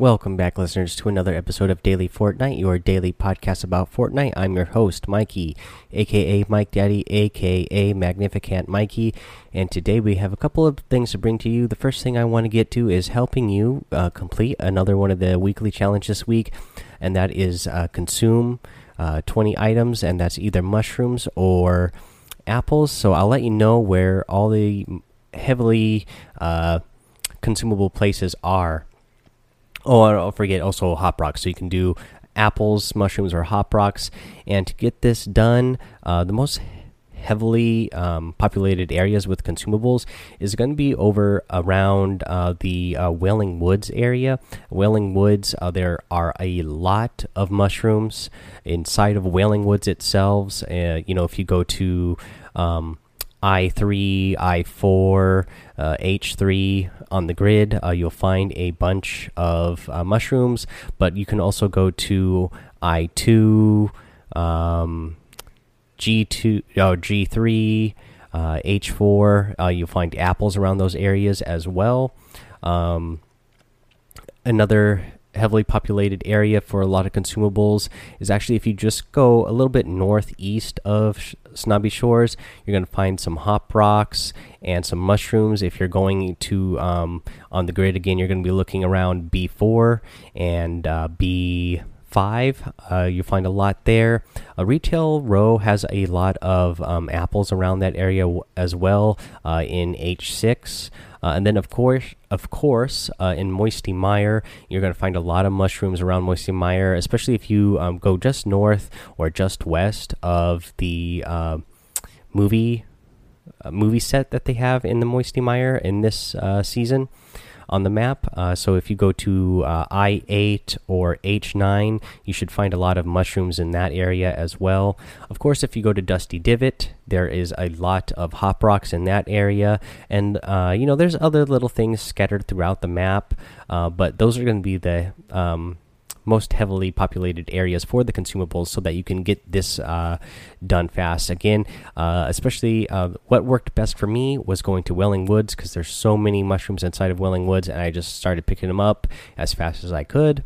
Welcome back, listeners, to another episode of Daily Fortnite, your daily podcast about Fortnite. I'm your host, Mikey, aka Mike Daddy, aka Magnificent Mikey, and today we have a couple of things to bring to you. The first thing I want to get to is helping you uh, complete another one of the weekly challenges this week, and that is uh, consume uh, 20 items, and that's either mushrooms or apples. So I'll let you know where all the heavily uh, consumable places are Oh, I'll forget also hop rocks. So you can do apples, mushrooms, or hop rocks. And to get this done, uh, the most heavily um, populated areas with consumables is going to be over around uh, the uh, Wailing Woods area. Wailing Woods, uh, there are a lot of mushrooms inside of Wailing Woods itself. Uh, you know, if you go to um, I3, I4, uh, H3 on the grid, uh, you'll find a bunch of uh, mushrooms, but you can also go to I2, um, G2, oh, G3, H4. Uh, you'll find apples around those areas as well. Um, another heavily populated area for a lot of consumables is actually if you just go a little bit northeast of Snobby Shores, you're going to find some hop rocks and some mushrooms. If you're going to um, on the grid again, you're going to be looking around B4 and uh, B. Five, uh, you find a lot there. A retail row has a lot of um, apples around that area as well uh, in H6. Uh, and then of course, of course, uh, in Moisty Mire, you're going to find a lot of mushrooms around Moisty Mire, especially if you um, go just north or just west of the uh, movie uh, movie set that they have in the Moisty Mire in this season on the map. Uh, so if you go to uh, I8 or H9, you should find a lot of mushrooms in that area as well. Of course, if you go to Dusty Divot, there is a lot of hop rocks in that area, and uh, you know there's other little things scattered throughout the map, uh, but those are going to be the um, most heavily populated areas for the consumables so that you can get this uh, done fast. Again, uh, especially uh, what worked best for me was going to Wailing Woods because there's so many mushrooms inside of Wailing Woods, and I just started picking them up as fast as I could.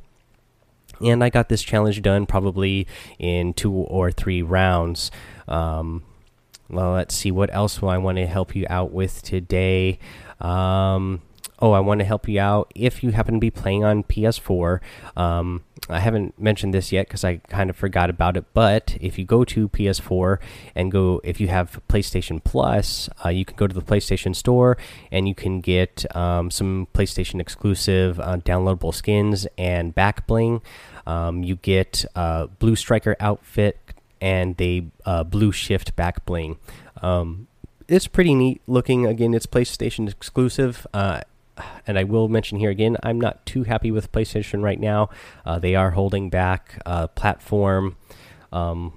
And I got this challenge done probably in two or three rounds. Um, well, let's see what else will I want to help you out with today. Um, oh, I want to help you out if you happen to be playing on PS4. Um, I haven't mentioned this yet because I kind of forgot about it. But if you go to PS4 and go, if you have PlayStation Plus, uh, you can go to the PlayStation Store and you can get um, some PlayStation exclusive uh, downloadable skins and back bling. Um, you get uh, Blue Striker outfit and the uh, Blue Shift back bling. Um, it's pretty neat looking. Again, it's PlayStation exclusive. And I will mention here again, I'm not too happy with PlayStation right now. Uh, they are holding back uh, platform, um,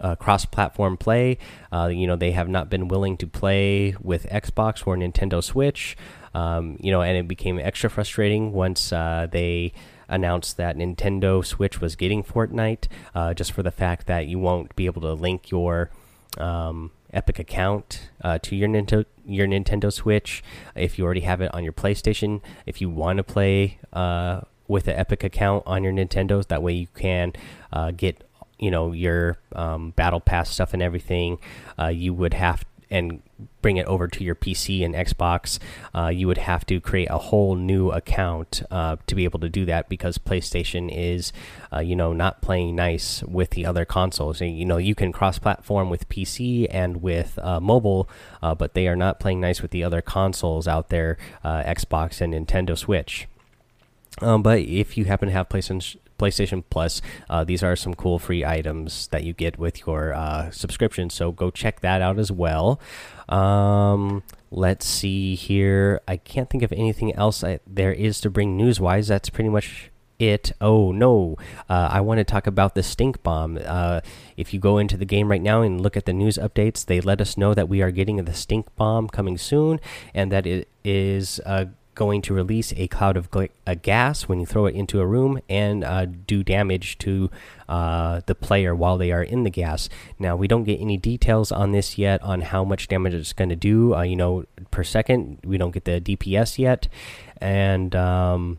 uh, cross-platform play. Uh, you know, they have not been willing to play with Xbox or Nintendo Switch. Um, you know, and it became extra frustrating once uh, they announced that Nintendo Switch was getting Fortnite, uh, just for the fact that you won't be able to link your um, Epic account uh, to your Nintendo your Nintendo Switch if you already have it on your PlayStation. If you want to play uh, with an Epic account on your Nintendos, that way you can uh, get you know your um, Battle Pass stuff and everything. Uh, you would have and bring it over to your PC and Xbox, uh, you would have to create a whole new account uh, to be able to do that because PlayStation is, uh, you know, not playing nice with the other consoles. And, you know, you can cross-platform with PC and with uh, mobile, uh, but they are not playing nice with the other consoles out there, uh, Xbox and Nintendo Switch. Um, but if you happen to have PlayStation PlayStation Plus. Uh, these are some cool free items that you get with your uh, subscription. So go check that out as well. Um, let's see here. I can't think of anything else I, there is to bring news wise. That's pretty much it. Oh no, uh, I want to talk about the stink bomb. Uh, if you go into the game right now and look at the news updates, they let us know that we are getting the stink bomb coming soon, and that it is uh, going to release a cloud of a gas when you throw it into a room and uh, do damage to uh, the player while they are in the gas. Now we don't get any details on this yet on how much damage it's going to do. Uh, you know, per second. We don't get the DPS yet, and um,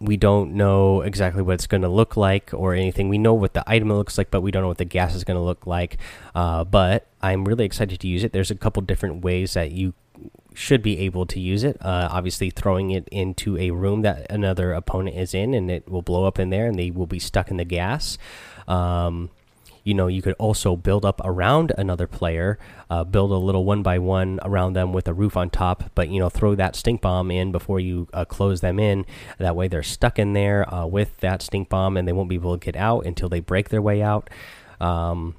we don't know exactly what it's going to look like or anything. We know what the item looks like, but we don't know what the gas is going to look like. Uh, but I'm really excited to use it. There's a couple different ways that you should be able to use it. Uh, obviously, throwing it into a room that another opponent is in, and it will blow up in there, and they will be stuck in the gas. Um, you know, you could also build up around another player, uh, build a little one by one around them with a roof on top, but you know, throw that stink bomb in before you uh, close them in. That way, they're stuck in there uh, with that stink bomb, and they won't be able to get out until they break their way out. Um,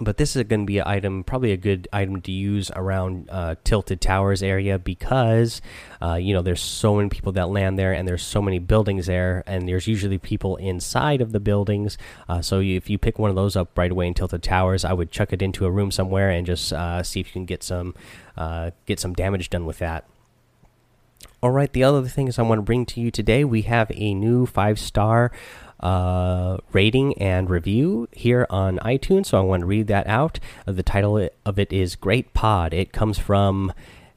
but this is going to be an item, probably a good item to use around uh, Tilted Towers area because, uh, you know, there's so many people that land there, and there's so many buildings there, and there's usually people inside of the buildings. Uh, so if you pick one of those up right away in Tilted Towers, I would chuck it into a room somewhere and just uh, see if you can get some uh, get some damage done with that. All right, the other things I want to bring to you today, we have a new five star uh, rating and review here on iTunes. So I want to read that out. Uh, the title of it is Great Pod. It comes from.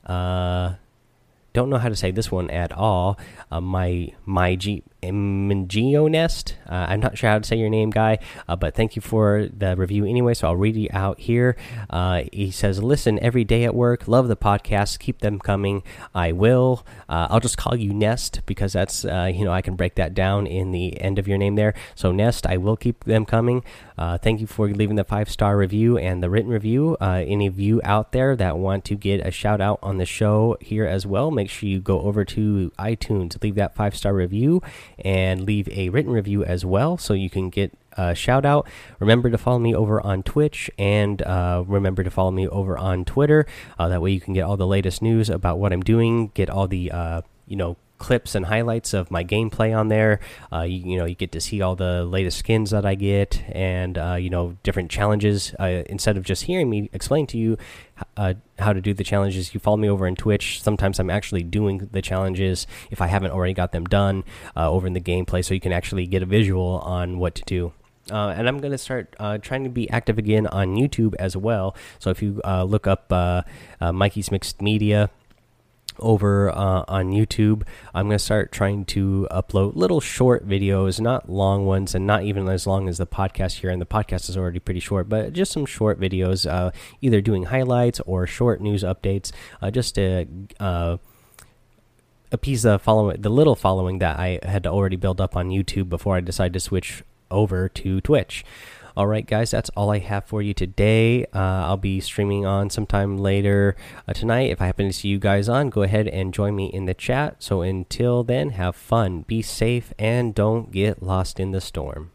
Uh, don't know how to say this one at all. Uh, my my G Nest. Uh, I'm not sure how to say your name, guy, uh, but thank you for the review anyway. So I'll read it out here. Uh, he says, "Listen every day at work. Love the podcast. Keep them coming. I will. Uh, I'll just call you Nest because that's uh, you know I can break that down in the end of your name there. So Nest, I will keep them coming. Uh, thank you for leaving the five star review and the written review. any of you out there that want to get a shout out on the show here as well, make sure you go over to iTunes, leave that five star review." And leave a written review as well so you can get a shout out. Remember to follow me over on Twitch and uh, remember to follow me over on Twitter. Uh, that way you can get all the latest news about what I'm doing, get all the, uh, you know, clips and highlights of my gameplay on there. Uh, you, you, know, you get to see all the latest skins that I get, and uh, you know, different challenges. Uh, instead of just hearing me explain to you uh, how to do the challenges, you follow me over on Twitch. Sometimes I'm actually doing the challenges if I haven't already got them done uh, over in the gameplay, so you can actually get a visual on what to do. Uh, and I'm going to start uh, trying to be active again on YouTube as well. So if you uh, look up Mikey's Mixed Media, over uh, on YouTube. I'm going to start trying to upload little short videos, not long ones, and not even as long as the podcast here. And the podcast is already pretty short, but just some short videos, uh, either doing highlights or short news updates, uh, just to uh, appease the following, the little following that I had already built up on YouTube before I decided to switch over to Twitch. All right, guys, that's all I have for you today. Uh, I'll be streaming on sometime later uh, tonight. If I happen to see you guys on, go ahead and join me in the chat. So until then, have fun, be safe, and don't get lost in the storm.